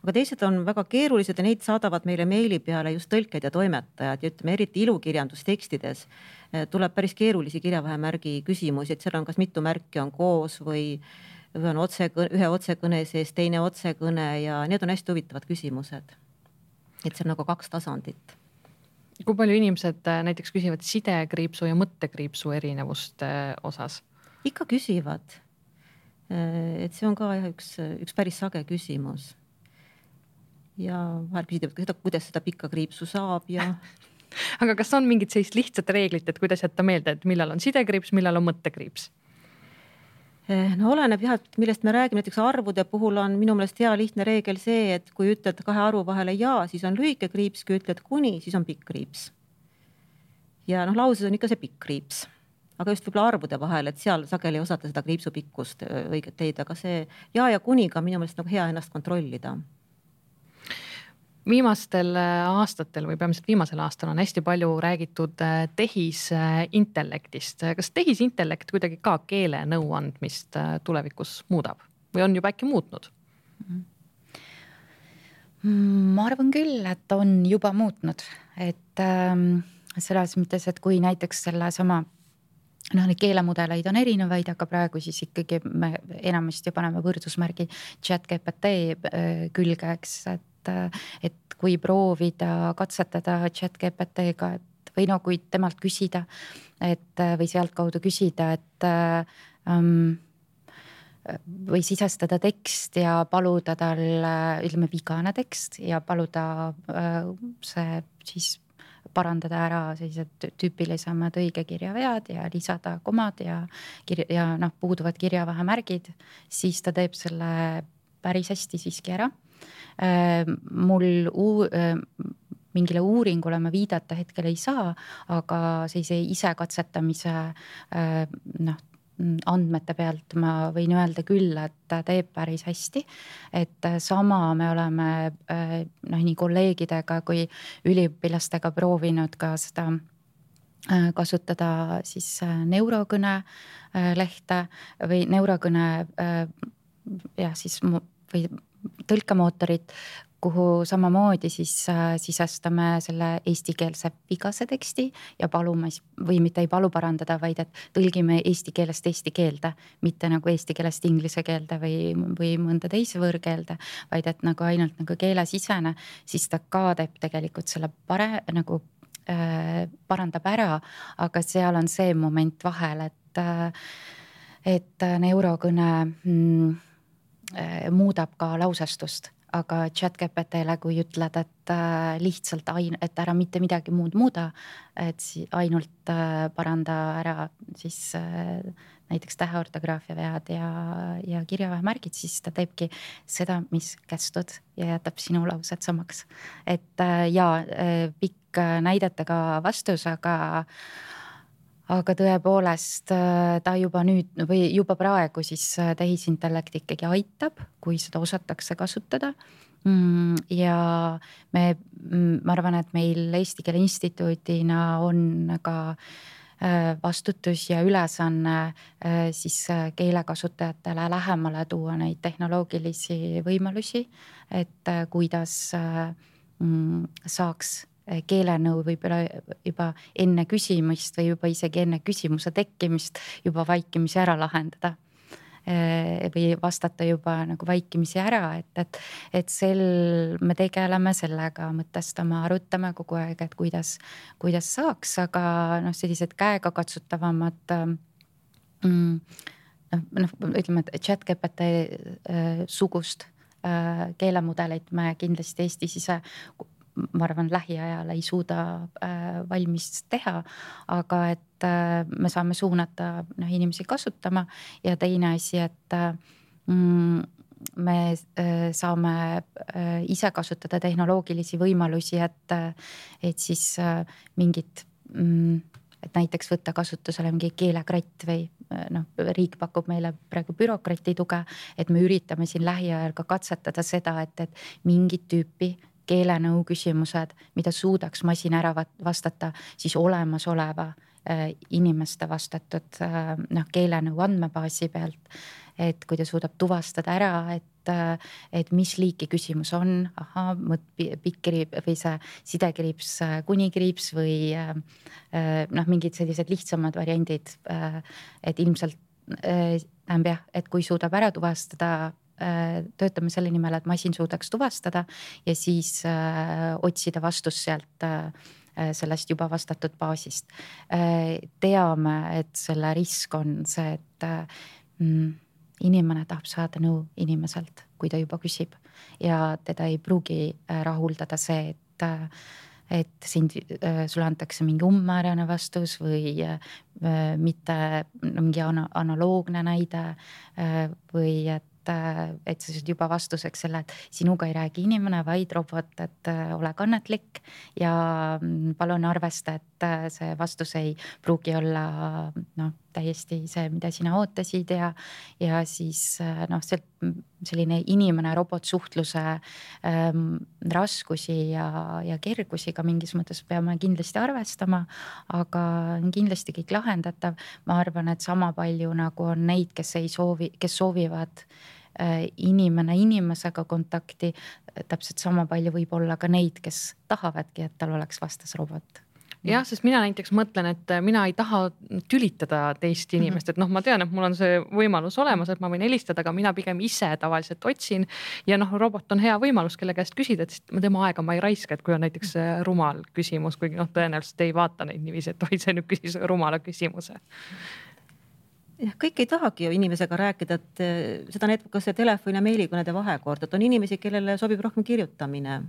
aga teised on väga keerulised ja neid saadavad meile meili peale just tõlked ja toimetajad ja ütleme, eriti ilukirjandustekstides eh, tuleb päris keerulisi kirjavahemärgi küsimusi, et seal on kas mitu märki on koos või, või on otse, ühe otsekõne sees teine otsekõne ja need on hästi huvitavad küsimused. et see on nagu kaks tasandit kui palju inimesed äh, näiteks küsivad sidekriipsu ja mõttekriipsu erinevuste äh, osas? ikka küsivad. Äh, et see on ka jah üks, üks päris sage küsimus. ja vahel küsitakse ka seda, kuidas seda pikka kriipsu saab ja [laughs] aga kas on mingit sellist lihtsat reeglit, et kuidas jätta meelde, et millal on sidekriips, millal on mõttekriips? Eh, no oleneb jah, et millest me räägime, näiteks arvude puhul on minu meelest hea lihtne reegel see, et kui ütled kahe arvu vahele ja, siis on lühike kriips, kui ütled kuni, siis on pikk kriips. ja noh, lauses on ikka see pikk kriips, aga just võib-olla arvude vahel, et seal sageli ei osata seda kriipsu pikkust õiget leida, aga see ja ja kuniga minu meelest nagu hea ennast kontrollida viimastel äh, aastatel või peamiselt viimasel aastal on hästi palju räägitud äh, tehisintellektist. kas tehisintellekt kuidagi ka keele nõuandmist äh, tulevikus muudab või on juba äkki muutnud? ma arvan küll, et on juba muutnud, et ähm, selles mõttes, et kui näiteks sellesama noh, neid keelemudeleid on erinevaid, aga praegu siis ikkagi me enamasti paneme võrdusmärgi chat GPT külge, eks, et et, et kui proovida katsetada chat GPT-ga, et või no kui temalt küsida, et või sealtkaudu küsida, et ähm, või sisestada tekst ja paluda tal, ütleme, vigane tekst ja paluda äh, see siis parandada ära sellised tüüpilisemad õigekirjavead ja lisada komad ja kirja ja noh, puuduvad kirjavahemärgid, siis ta teeb selle päris hästi siiski ära. Äh, mul uu-, äh, mingile uuringule ma viidata hetkel ei saa, aga sellise isekatsetamise noh, andmete pealt ma võin öelda küll, et ta teeb päris hästi. et sama me oleme äh, noh, nii kolleegidega kui üliõpilastega proovinud ka seda äh, kasutada siis äh, neurokõne lehte või neurokõne jah, siis või tõlkemootorit, kuhu samamoodi siis äh, sisestame selle eestikeelse vigase teksti ja palume või mitte ei palu parandada, vaid et tõlgime eesti keelest eesti keelde, mitte nagu eesti keelest inglise keelde või, või mõnda teise võõrkeelde, vaid et nagu ainult nagu keelesisene, siis ta ka teeb tegelikult selle pare- nagu äh, parandab ära, aga seal on see moment vahel, et äh,, et neurokõne mm, äh, muudab ka lausestust aga chat GPT-le, kui ütled, et äh, lihtsalt ain-, et ära mitte midagi muud muuda, et ainult äh, paranda ära siis äh, näiteks täheortograafia vead ja, ja kirjavahemärgid, siis ta teebki seda, mis kästud ja jätab sinu laused samaks. et ja pikk näidetega vastus, aga aga tõepoolest ta juba nüüd või juba praegu siis tehisintellekt ikkagi aitab, kui seda osatakse kasutada. Mm, ja me, mm, ma arvan, et meil Eesti Keele Instituudina on ka äh, vastutus ja ülesanne äh, siis äh, keelekasutajatele lähemale tuua neid tehnoloogilisi võimalusi, et kuidas mm, saaks keelenõu võib-olla juba enne küsimist või juba isegi enne küsimuse tekkimist juba vaikimisi ära lahendada. Eh, või vastata juba nagu vaikimisi ära, et, et, et sel, me tegeleme sellega, mõtestame, arutame kogu aeg, et kuidas, kuidas saaks, aga noh, sellised käegakatsutavamad mm, noh, noh, ütleme, et chat GPT äh, sugust äh, keelemudelit me kindlasti Eestis ise ma arvan, lähiajal ei suuda äh, valmis teha. aga et äh, me saame suunata noh inimesi kasutama ja teine asi, et äh, mm, me saame ise kasutada tehnoloogilisi võimalusi, et, et siis mingit mm, et näiteks võtta kasutusele mingi keelekratt või noh, riik pakub meile praegu bürokrati tuge, et me üritame siin lähiajal ka katsetada seda, et, et mingit tüüpi keelenõu küsimused, mida suudaks masin ära vastata siis olemasoleva äh, inimeste vastatud äh, noh, keelenõu andmebaasi pealt. et kui ta suudab tuvastada ära, et, äh, et mis liiki küsimus on, ahah, pikk kriips või see sidekriips, kunikriips või noh, mingid sellised lihtsamad variandid. et ilmselt tähendab jah, et kui suudab ära tuvastada töötame selle nimel, et masin suudaks tuvastada ja siis äh, otsida vastust sealt äh, sellest juba vastatud baasist. teame, et selle risk on see, et mm, inimene tahab saada nõu inimeselt, kui ta juba küsib ja teda ei pruugi rahuldada see, et et sind, sulle antakse mingi umbmäärane vastus või mitte mingi analoogne näide või et et, et saad juba vastuseks selle, et sinuga ei räägi inimene, vaid robot, et äh, ole kannatlik ja mm, palun arvesta, et äh, see vastus ei pruugi olla noh, täiesti see, mida sina ootasid ja, ja siis äh, noh, see selline inimene-robot suhtluse ähm, raskusi ja, ja kergusi ka mingis mõttes peame kindlasti arvestama. aga kindlasti kõik lahendatav, ma arvan, et sama palju nagu on neid, kes ei soovi, kes soovivad Äh, inimene inimesega kontakti, täpselt sama palju võib olla ka neid, kes tahavadki, et tal oleks vastas robot jah, sest mina näiteks mõtlen, et mina ei taha tülitada teist mhm. inimest, et noh, ma tean, et mul on see võimalus olemas, et ma võin helistada, aga mina pigem ise tavaliselt otsin. ja noh, robot on hea võimalus, kelle käest küsida, et siis tema aega ma ei raiska, et kui on näiteks rumal küsimus, kuigi noh, tõenäoliselt ei vaata neid niiviisi, et oi, see nüüd küsis rumala küsimuse jah, kõik ei tahagi ju inimesega rääkida, et eh, seda näitab ka see telefoni ja meilikõnede vahekord, et on inimesi, kellele sobib rohkem kirjutamine.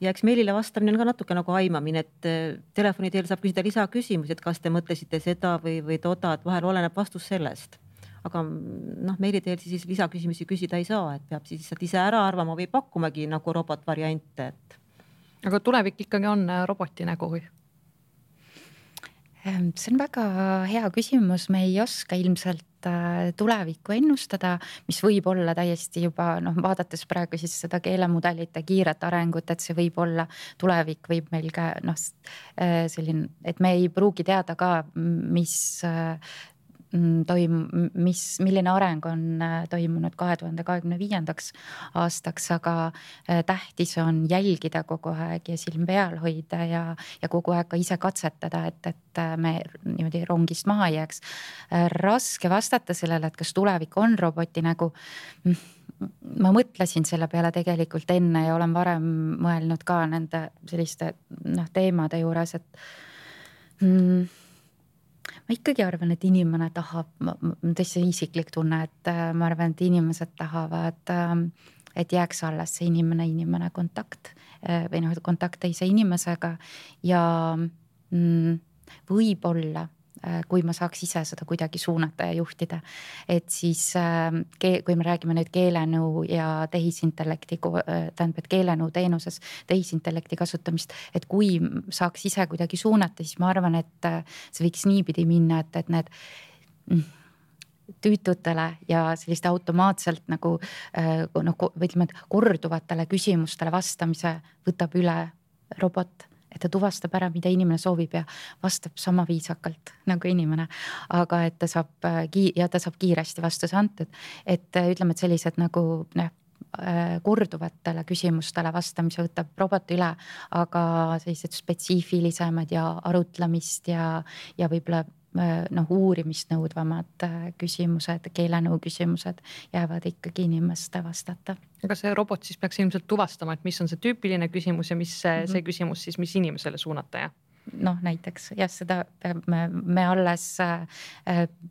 Ja eks meilile vastamine on ka natuke nagu aimamine, et eh, telefoni teel saab küsida lisaküsimusi, et kas te mõtlesite seda või, või toda, et vahel oleneb vastus sellest. aga noh, meili teel siis lisaküsimusi küsida ei saa, et peab siis lihtsalt ise ära arvama või pakkumagi nagu robotvariante, et. aga tulevik ikkagi on eh, roboti nägu või? Ehm, see on väga hea küsimus, me ei oska ilmselt äh, tulevikku ennustada, mis võib olla täiesti juba noh, vaadates praegu siis seda keelemudelite kiiret arengut, et see võib olla, tulevik võib meil ka noh, äh, selline, et me ei pruugi teada ka, mis äh, toim-, mis, milline areng on äh, toimunud kahe tuhande kahekümne viiendaks aastaks, aga äh, tähtis on jälgida kogu aeg ja silm peal hoida ja, ja kogu aeg ka ise katsetada, et, et äh, me niimoodi rongist maha ei jääks. raske vastata sellele, et kas tulevik on roboti nägu mm, ma mõtlesin selle peale tegelikult enne ja olen varem mõelnud ka nende selliste noh teemade juures, et mm, ma ikkagi arvan, et inimene tahab, tõesti isiklik tunne, et äh, ma arvan, et inimesed tahavad, ähm, et jääks alles see inimene-inimene kontakt äh, või noh, kontakt teise inimesega ja mm, võib-olla kui ma saaks ise seda kuidagi suunata ja juhtida. et siis ähm, kui me räägime nüüd keelenõu ja tehisintellekti, äh, tähendab, et keelenõu teenuses tehisintellekti kasutamist, et kui saaks ise kuidagi suunata, siis ma arvan, et äh, see võiks niipidi minna, et, et need mm, tüütutele ja sellist automaatselt nagu noh, ütleme, et korduvatele küsimustele vastamise võtab üle robot et ta tuvastab ära, mida inimene soovib ja vastab sama viisakalt nagu inimene. aga et ta saab äh, ki- ja ta saab kiiresti vastuse antud, et äh, ütleme, et sellised nagu noh äh, korduvatele küsimustele vastamise võtab robot üle, aga sellised spetsiifilisemad ja arutlemist ja, ja võib-olla noh, uurimist nõudvamad äh, küsimused, keelenõu küsimused jäävad ikkagi inimeste vastata. aga see robot siis peaks ilmselt tuvastama, et mis on see tüüpiline küsimus ja mis see, mm -hmm. see küsimus siis, mis inimesele suunata, jah? noh, näiteks jah, seda me, me alles äh,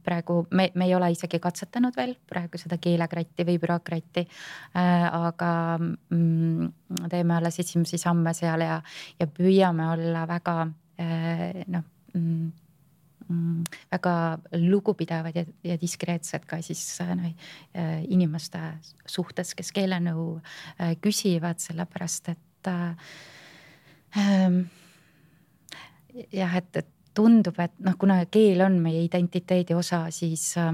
praegu, me, me ei ole isegi katsetanud veel praegu seda keelekratti või bürokratti äh,. aga mm, teeme alles esimesi samme seal ja, ja püüame olla väga äh, noh Mm, väga lugupidavad ja, ja diskreetsed ka siis noh inimeste suhtes, kes keelenõu äh, küsivad, sellepärast et ähm, jah, et, et tundub, et noh, kuna keel on meie identiteedi osa, siis äh,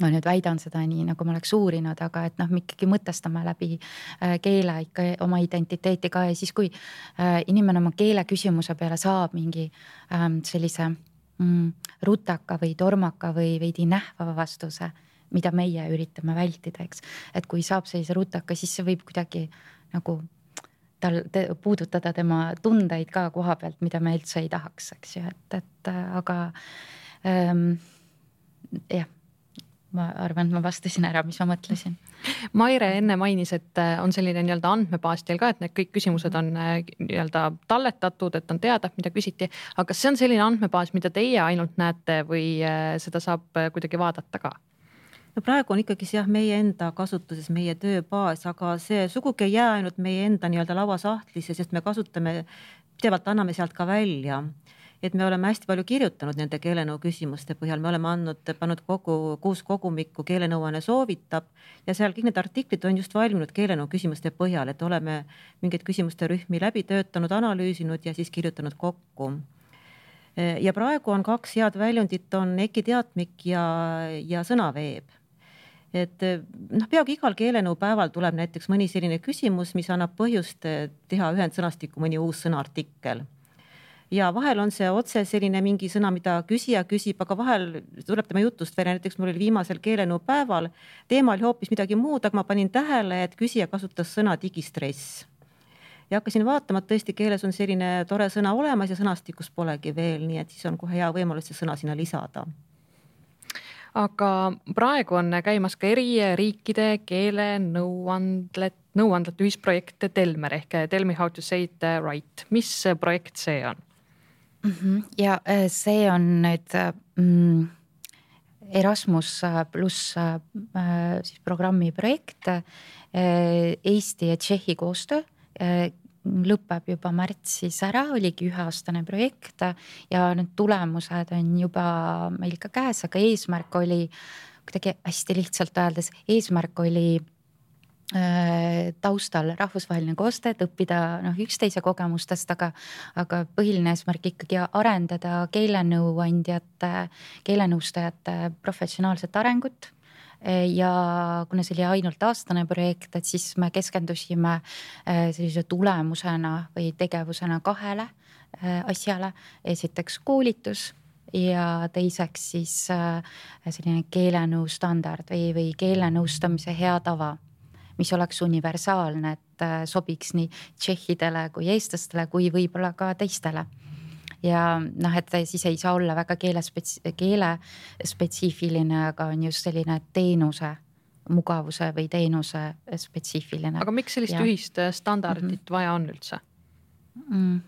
ma nüüd väidan seda nii, nagu ma oleks uurinud, aga et noh, me ikkagi mõtestame läbi äh, keele ikka oma identiteeti ka ja siis, kui äh, inimene oma keele küsimuse peale saab mingi ähm, sellise mm, rutaka või tormaka või veidi nähvava vastuse, mida meie üritame vältida, eks. et kui saab sellise rutaka, siis see võib kuidagi nagu tal te, puudutada tema tundeid ka koha pealt, mida me üldse ei tahaks, eks ju, et, et aga ähm, jah ma arvan, et ma vastasin ära, mis ma mõtlesin. Maire enne mainis, et äh, on selline nii-öelda andmebaas teil ka, et need kõik küsimused on äh, nii-öelda talletatud, et on teada, mida küsiti. aga kas see on selline andmebaas, mida teie ainult näete või äh, seda saab kuidagi vaadata ka? no praegu on ikkagi jah, meie enda kasutuses meie tööbaas, aga see sugugi ei jää ainult meie enda nii-öelda lauasahtlisse, sest me kasutame, pidevalt anname sealt ka välja et me oleme hästi palju kirjutanud nende keelenõu küsimuste põhjal, me oleme andnud, pannud kogu kuus kogumikku Keelenõuanne soovitab ja seal kõik need artiklid on just valminud keelenõu küsimuste põhjal, et oleme mingeid küsimuste rühmi läbi töötanud, analüüsinud ja siis kirjutanud kokku. Ja praegu on kaks head väljundit, on EKI teatmik ja, ja sõnaveeb. Et noh, peaaegu igal keelenõu päeval tuleb näiteks mõni selline küsimus, mis annab põhjust teha ühendsõnastikku mõni uus sõnaartikkel ja vahel on see otse selline mingi sõna, mida küsija küsib, aga vahel tuleb tema jutust välja, näiteks mul oli viimasel keelenõu päeval, teema oli hoopis midagi muud, aga ma panin tähele, et küsija kasutas sõna digistress. Ja hakkasin vaatama, et tõesti keeles on selline tore sõna olemas ja sõnastikus polegi veel, nii et siis on kohe hea võimalus see sõna sinna lisada. Aga praegu on käimas ka eri riikide keelenõuandlet, nõuandlate ühisprojekt Telmer ehk Tell me how to say it right. mis projekt see on mm? -hmm. ja äh, see on nüüd mm, Erasmus pluss äh, siis programmi projekt Eesti ja Tšehhi koostöö lõpeb juba märtsis ära, oligi üheaastane projekt ja need tulemused on juba meil ka käes, aga eesmärk oli kuidagi hästi lihtsalt öeldes, eesmärk oli äh, taustal rahvusvaheline koostöö, et õppida noh üksteise kogemustest, aga, aga põhiline eesmärk ikkagi arendada keelenõuandjate, keelenõustajate professionaalset arengut ja kuna see oli ainult aastane projekt, et siis me keskendusime äh, sellise tulemusena või tegevusena kahele äh, asjale. esiteks koolitus ja teiseks siis äh, selline keelenõu standard või, või keelenõustamise hea tava mis oleks universaalne, et sobiks nii tšehhidele kui eestlastele kui võib-olla ka teistele ja noh, et siis ei saa olla väga keelespets-, keelespetsiifiline, aga on just selline teenuse mugavuse või teenuse spetsiifiline. aga miks sellist ja. ühist äh, standardit mm -hmm. vaja on üldse mm.?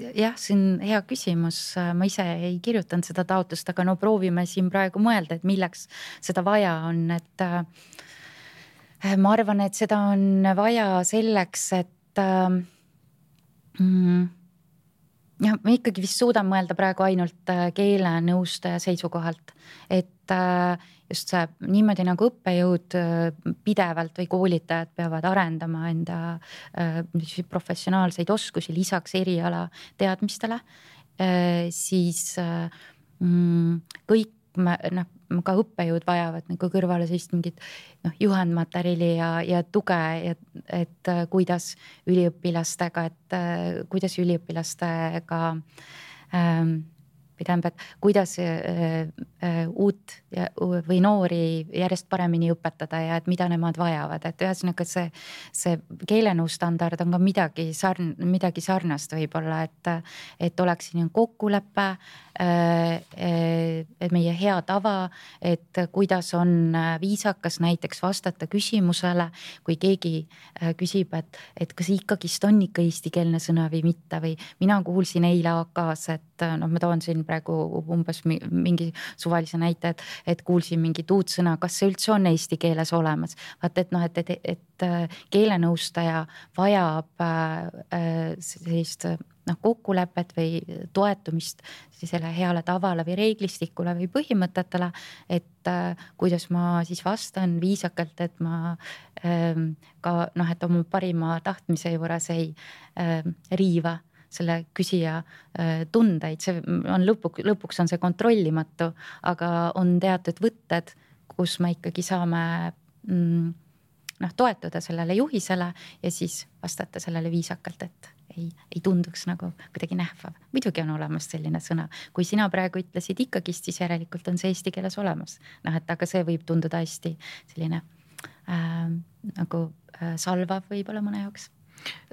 Jah, see on hea küsimus, ma ise ei kirjutanud seda taotlust, aga no proovime siin praegu mõelda, et milleks seda vaja on, et äh, ma arvan, et seda on vaja selleks, et äh, mm.? Jah, ma ikkagi vist suudan mõelda praegu ainult äh, keelenõustaja seisukohalt, et äh, just see niimoodi nagu õppejõud äh, pidevalt või koolitajad peavad arendama enda professionaalseid oskusi lisaks eriala teadmistele, siis mm, kõik noh, ka õppejõud vajavad nagu kõrvale sellist mingit noh, juhendmaterjali ja, ja tuge ja et äh, kuidas üliõpilastega, et äh, kuidas üliõpilastega ähm, või tähendab, et kuidas äh, äh, uut ja, või noori järjest paremini õpetada ja et mida nemad vajavad, et ühesõnaga see, see keelenõu standard on ka midagi sarn-, midagi sarnast võib-olla, et, et oleks selline kokkulepe äh,, meie hea tava, et kuidas on viisakas näiteks vastata küsimusele, kui keegi küsib, et, et kas ikkagist on ikka eestikeelne sõna või mitte või mina kuulsin eile AK-s, et noh, ma toon siin praegu umbes mingi suvalise näite, et, et kuulsin mingit uut sõna, kas see üldse on eesti keeles olemas. vaata, et noh, et, et, et äh, keelenõustaja vajab äh, sellist noh, kokkulepet või toetumist sellisele heale tavale või reeglistikule või põhimõtetele. et äh, kuidas ma siis vastan viisakalt, et ma ähm, ka noh, et oma parima tahtmise juures ei äh, riiva selle küsija äh, tundeid, see on lõpuks, lõpuks on see kontrollimatu, aga on teatud võtted, kus me ikkagi saame mm, noh, toetuda sellele juhisele ja siis vastata sellele viisakalt, et ei, ei tunduks nagu kuidagi nähvav. muidugi on olemas selline sõna, kui sina praegu ütlesid ikkagist, siis järelikult on see eesti keeles olemas. noh, et aga see võib tunduda hästi selline äh, nagu äh, salvav võib-olla mõne jaoks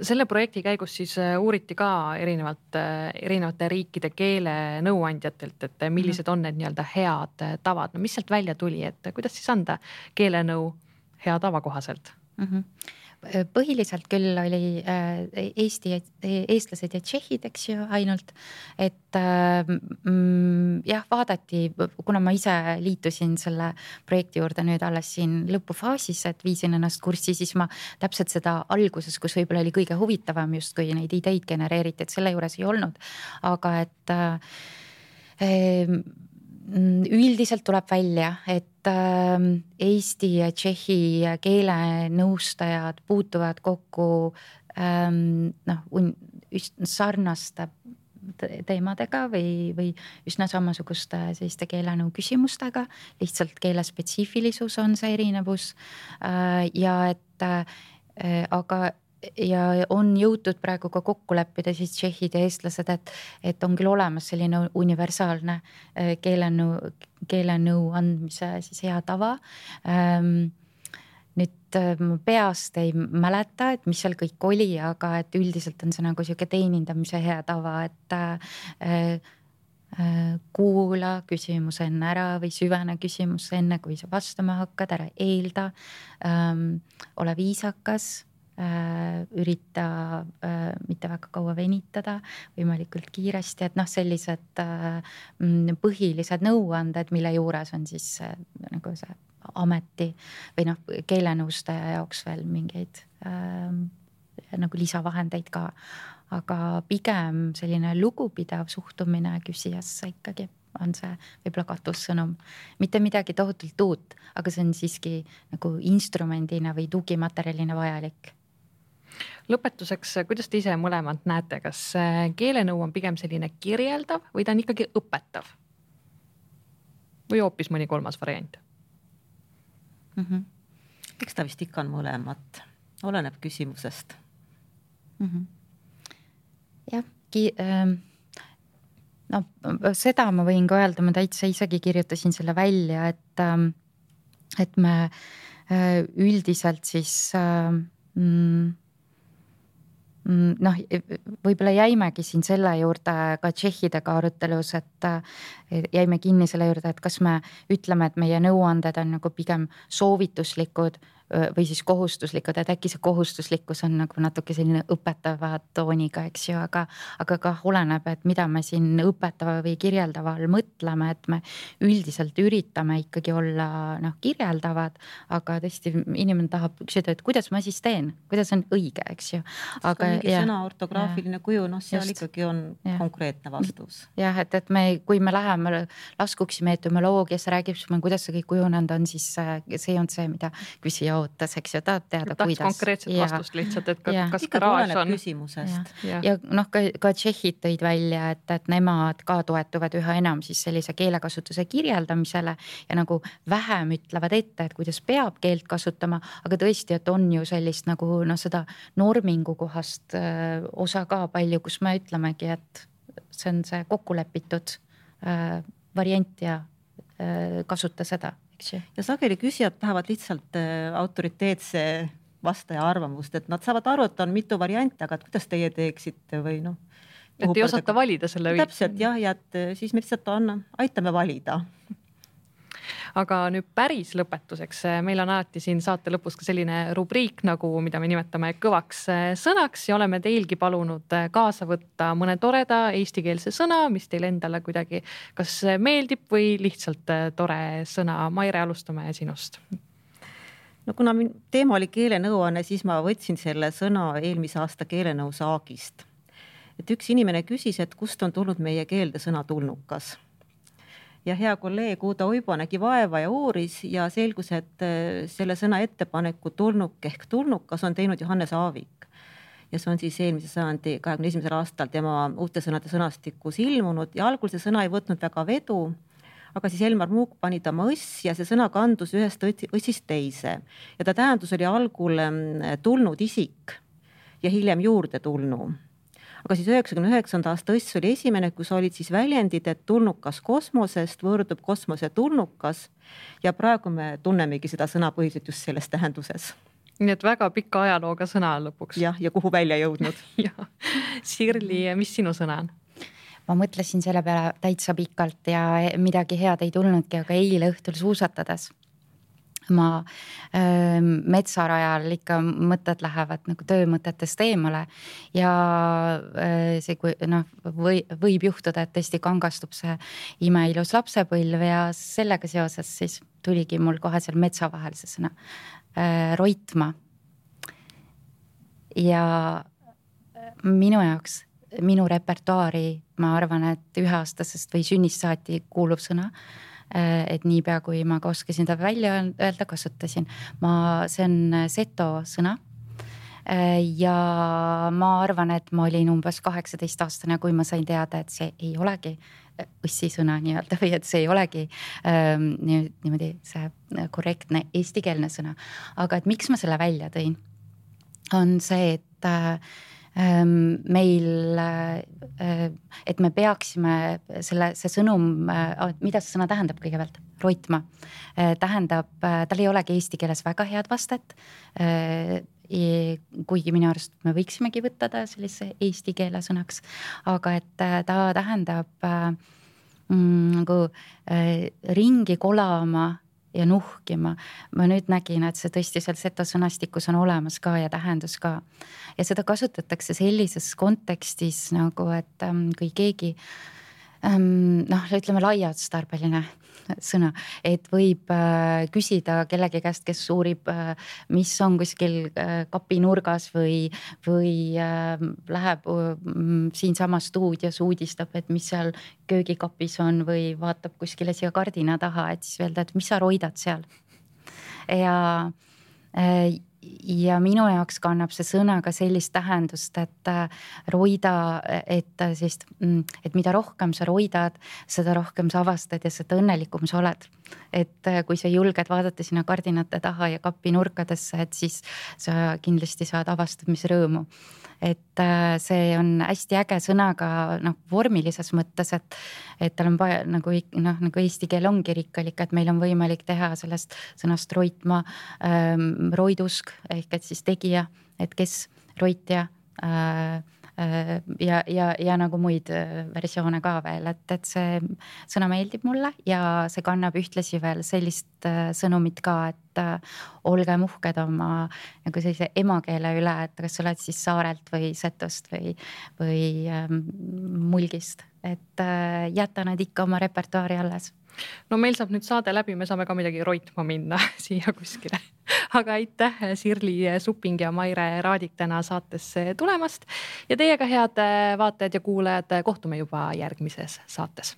selle projekti käigus siis äh, uuriti ka erinevalt, äh, erinevate riikide keelenõuandjatelt, et äh, millised on need nii-öelda head tavad, no mis sealt välja tuli, et kuidas siis anda keelenõu hea tava kohaselt mm? -hmm põhiliselt küll oli äh, Eesti, eestlased ja tšehhid, eks ju, ainult. et äh, mm, jah, vaadati, kuna ma ise liitusin selle projekti juurde nüüd alles siin lõpufaasis, et viisin ennast kurssi, siis ma täpselt seda alguses, kus võib-olla oli kõige huvitavam justkui neid ideid genereeriti, et selle juures ei olnud. aga et äh, üldiselt tuleb välja, et ähm, eesti ja tšehhi keelenõustajad puutuvad kokku ähm, noh, sarnaste teemadega või, või üsna samasuguste selliste keelenõu küsimustega, lihtsalt keele spetsiifilisus on see erinevus. Äh, ja et äh, aga ja on jõutud praegu ka kokku leppida siis tšehhid ja eestlased, et, et on küll olemas selline universaalne keelenõu, keelenõu andmise siis hea tava ähm, nüüd ma peast ei mäleta, et mis seal kõik oli, aga et üldiselt on see nagu sihuke teenindamise hea tava, et äh, Äh, kuula küsimus enne ära või süvene küsimus enne, kui sa vastama hakkad, ära eelda ähm,. ole viisakas äh,, ürita äh, mitte väga kaua venitada, võimalikult kiiresti, et noh, sellised äh, mm, põhilised nõuanded, mille juures on siis äh, nagu see ameti või noh, keelenõustaja jaoks veel mingeid äh, nagu lisavahendeid ka aga pigem selline lugupidav suhtumine küsijasse ikkagi on see võib-olla katussõnum. mitte midagi tohutult uut, aga see on siiski nagu instrumendina või tugimaterjalina vajalik lõpetuseks, kuidas te ise mõlemad näete, kas keelenõu on pigem selline kirjeldav või ta on ikkagi õpetav? või hoopis mõni kolmas variant mm? -hmm. eks ta vist ikka on mõlemat, oleneb küsimusest mm. -hmm jah, ähm, no seda ma võin ka öelda, ma täitsa isegi kirjutasin selle välja, et, ähm, et me äh, üldiselt siis mm, mm, noh, võib-olla jäimegi siin selle juurde ka tšehhidega arutelus, et jäime kinni selle juurde, et kas me ütleme, et meie nõuanded on nagu pigem soovituslikud või siis kohustuslikud, et äkki see kohustuslikkus on nagu natuke selline õpetava tooniga, eks ju, aga, aga kah oleneb, et mida me siin õpetava või kirjeldava all mõtleme, et me üldiselt üritame ikkagi olla noh, kirjeldavad, aga tõesti inimene tahab küsida, et kuidas ma siis teen, kuidas on õige, eks ju. aga mingi ja, sõna ortograafiline ja, kuju, noh, seal just, ikkagi on ja. konkreetne vastus. jah, et, et me, kui me läheme laskuksime etümoloogiasse, räägime, kuidas see kõik kujunenud on, siis see ei olnud see, mida küsija ootas, eks ju, tahab teada, kuidas. konkreetset ja, vastust lihtsalt, et ka, kas garaaž on. küsimusest. ja, ja noh, ka, ka tšehhid tõid välja, et, et nemad ka toetuvad üha enam siis sellise keelekasutuse kirjeldamisele ja nagu vähem ütlevad ette, et kuidas peab keelt kasutama, aga tõesti, et on ju sellist nagu noh, seda normingu kohast öö, osa ka palju, kus me ütlemegi, et see on see kokku lepitud öö, variant ja öö, kasuta seda eks ju. ja sageli küsijad tahavad lihtsalt äh, autoriteetse vastaja arvamust, et nad saavad aru, et on mitu varianti, aga kuidas teie teeksite või noh. et ei osata valida selle. täpselt jah, ja et äh, siis me lihtsalt anname, aitame valida aga nüüd päris lõpetuseks, eh, meil on alati siin saate lõpus ka selline rubriik nagu, mida me nimetame kõvaks eh, sõnaks ja oleme teilgi palunud eh, kaasa võtta mõne toreda eestikeelse sõna, mis teile endale kuidagi kas meeldib või lihtsalt tore sõna. Maire, alustame sinust no kuna teema oli keelenõuanne, siis ma võtsin selle sõna eelmise aasta keelenõu saagist. et üks inimene küsis, et kust on tulnud meie keelde sõna tulnukas ja hea kolleeg Uudo Uibo nägi vaeva ja uuris ja selgus, et äh, selle sõna ettepaneku tulnuk ehk tulnukas on teinud Johannes Aavik. ja see on siis eelmise sajandi kahekümne esimesel aastal tema uute sõnade sõnastikus ilmunud ja algul see sõna ei võtnud väga vedu aga siis Elmar Muuk pani ta oma õss ja see sõna kandus ühest õssist teise ja ta tähendus oli algul ähm, tulnud isik ja hiljem juurdetulnu aga siis üheksakümne üheksanda aasta õss oli esimene, kus olid siis väljendid, et tulnukas kosmosest võõrdub kosmose tulnukas. Ja praegu me tunnemegi seda sõna põhiliselt just selles tähenduses. Nii et väga pika ajalooga sõna lõpuks. jah, ja kuhu välja jõudnud? [laughs] Jah, Sirli, mis sinu sõna on? ma mõtlesin selle peale täitsa pikalt ja midagi head ei tulnudki, aga eile õhtul suusatades ma äh, metsarajal ikka mõtted lähevad nagu töömõtetest eemale ja äh, see, kui noh, või võib juhtuda, et tõesti kangastub see imeilus lapsepõlv ja sellega seoses siis tuligi mul kohe seal metsa vahel see sõna äh, roitma. ja minu jaoks, minu repertuaari, ma arvan, et üheaastasest või sünnist saati kuuluv sõna Äh, et niipea, kui ma ka oskasin ta välja öelda, kasutasin. ma, see on seto sõna äh, ja ma arvan, et ma olin umbes kaheksateistaastane, kui ma sain teada, et see ei olegi õssisõna äh, nii-öelda või et see ei olegi ähm, niimoodi see korrektne eestikeelne sõna. aga et miks ma selle välja tõin, on see, et äh, meil, äh, et me peaksime selle, see sõnum, mida see sõna tähendab kõigepealt, roitma, tähendab, tal ei olegi eesti keeles väga head vastet kuigi minu arust me võiksimegi võtta ta sellise eesti keele sõnaks, aga et ta tähendab mm, nagu ringi kolama ja nuhkima. ma nüüd nägin, et see tõesti seal seto sõnastikus on olemas ka ja tähendus ka. ja seda kasutatakse sellises kontekstis nagu, et ähm, kui keegi ähm, noh, ütleme laiaotstarbeline sõna, et võib äh, küsida kellegi käest, kes uurib, äh, mis on kuskil äh, kapi nurgas või, või läheb siinsamas stuudios uudistab, et mis seal köögikapis on või vaatab kuskile siia kardina taha, et siis öelda, et mis sa roidad seal. ja ja minu jaoks kannab see sõna ka sellist tähendust, et äh, roida, et äh, siis, mm, et mida rohkem sa roidad, seda rohkem sa avastad ja seda õnnelikum sa oled. Et äh, kui sa julged vaadata sinna kardinate taha ja kapi nurkadesse, et siis sa kindlasti saad avastamisrõõmu. Et äh, see on hästi äge sõna ka noh, vormilises mõttes, et, et tal on vaja nagu noh, nagu eesti keel ongi rikkalik, et meil on võimalik teha sellest sõnast roitma ähm, roidusk ehk et siis tegija, et kes roitja äh, ja, ja, ja nagu muid äh, versioone ka veel, et, et see sõna meeldib mulle ja see kannab ühtlasi veel sellist äh, sõnumit ka, et olgem uhked oma nagu sellise emakeele üle, et kas sa oled siis saarelt või Setost või, või ähm, Mulgist, et jäta nad ikka oma repertuaari alles no meil saab nüüd saade läbi, me saame ka midagi roitma minna [laughs] siia kuskile. aga aitäh, Sirli Supping ja Maire Raadik täna saatesse tulemast ja teiega, head vaatajad ja kuulajad, kohtume juba järgmises saates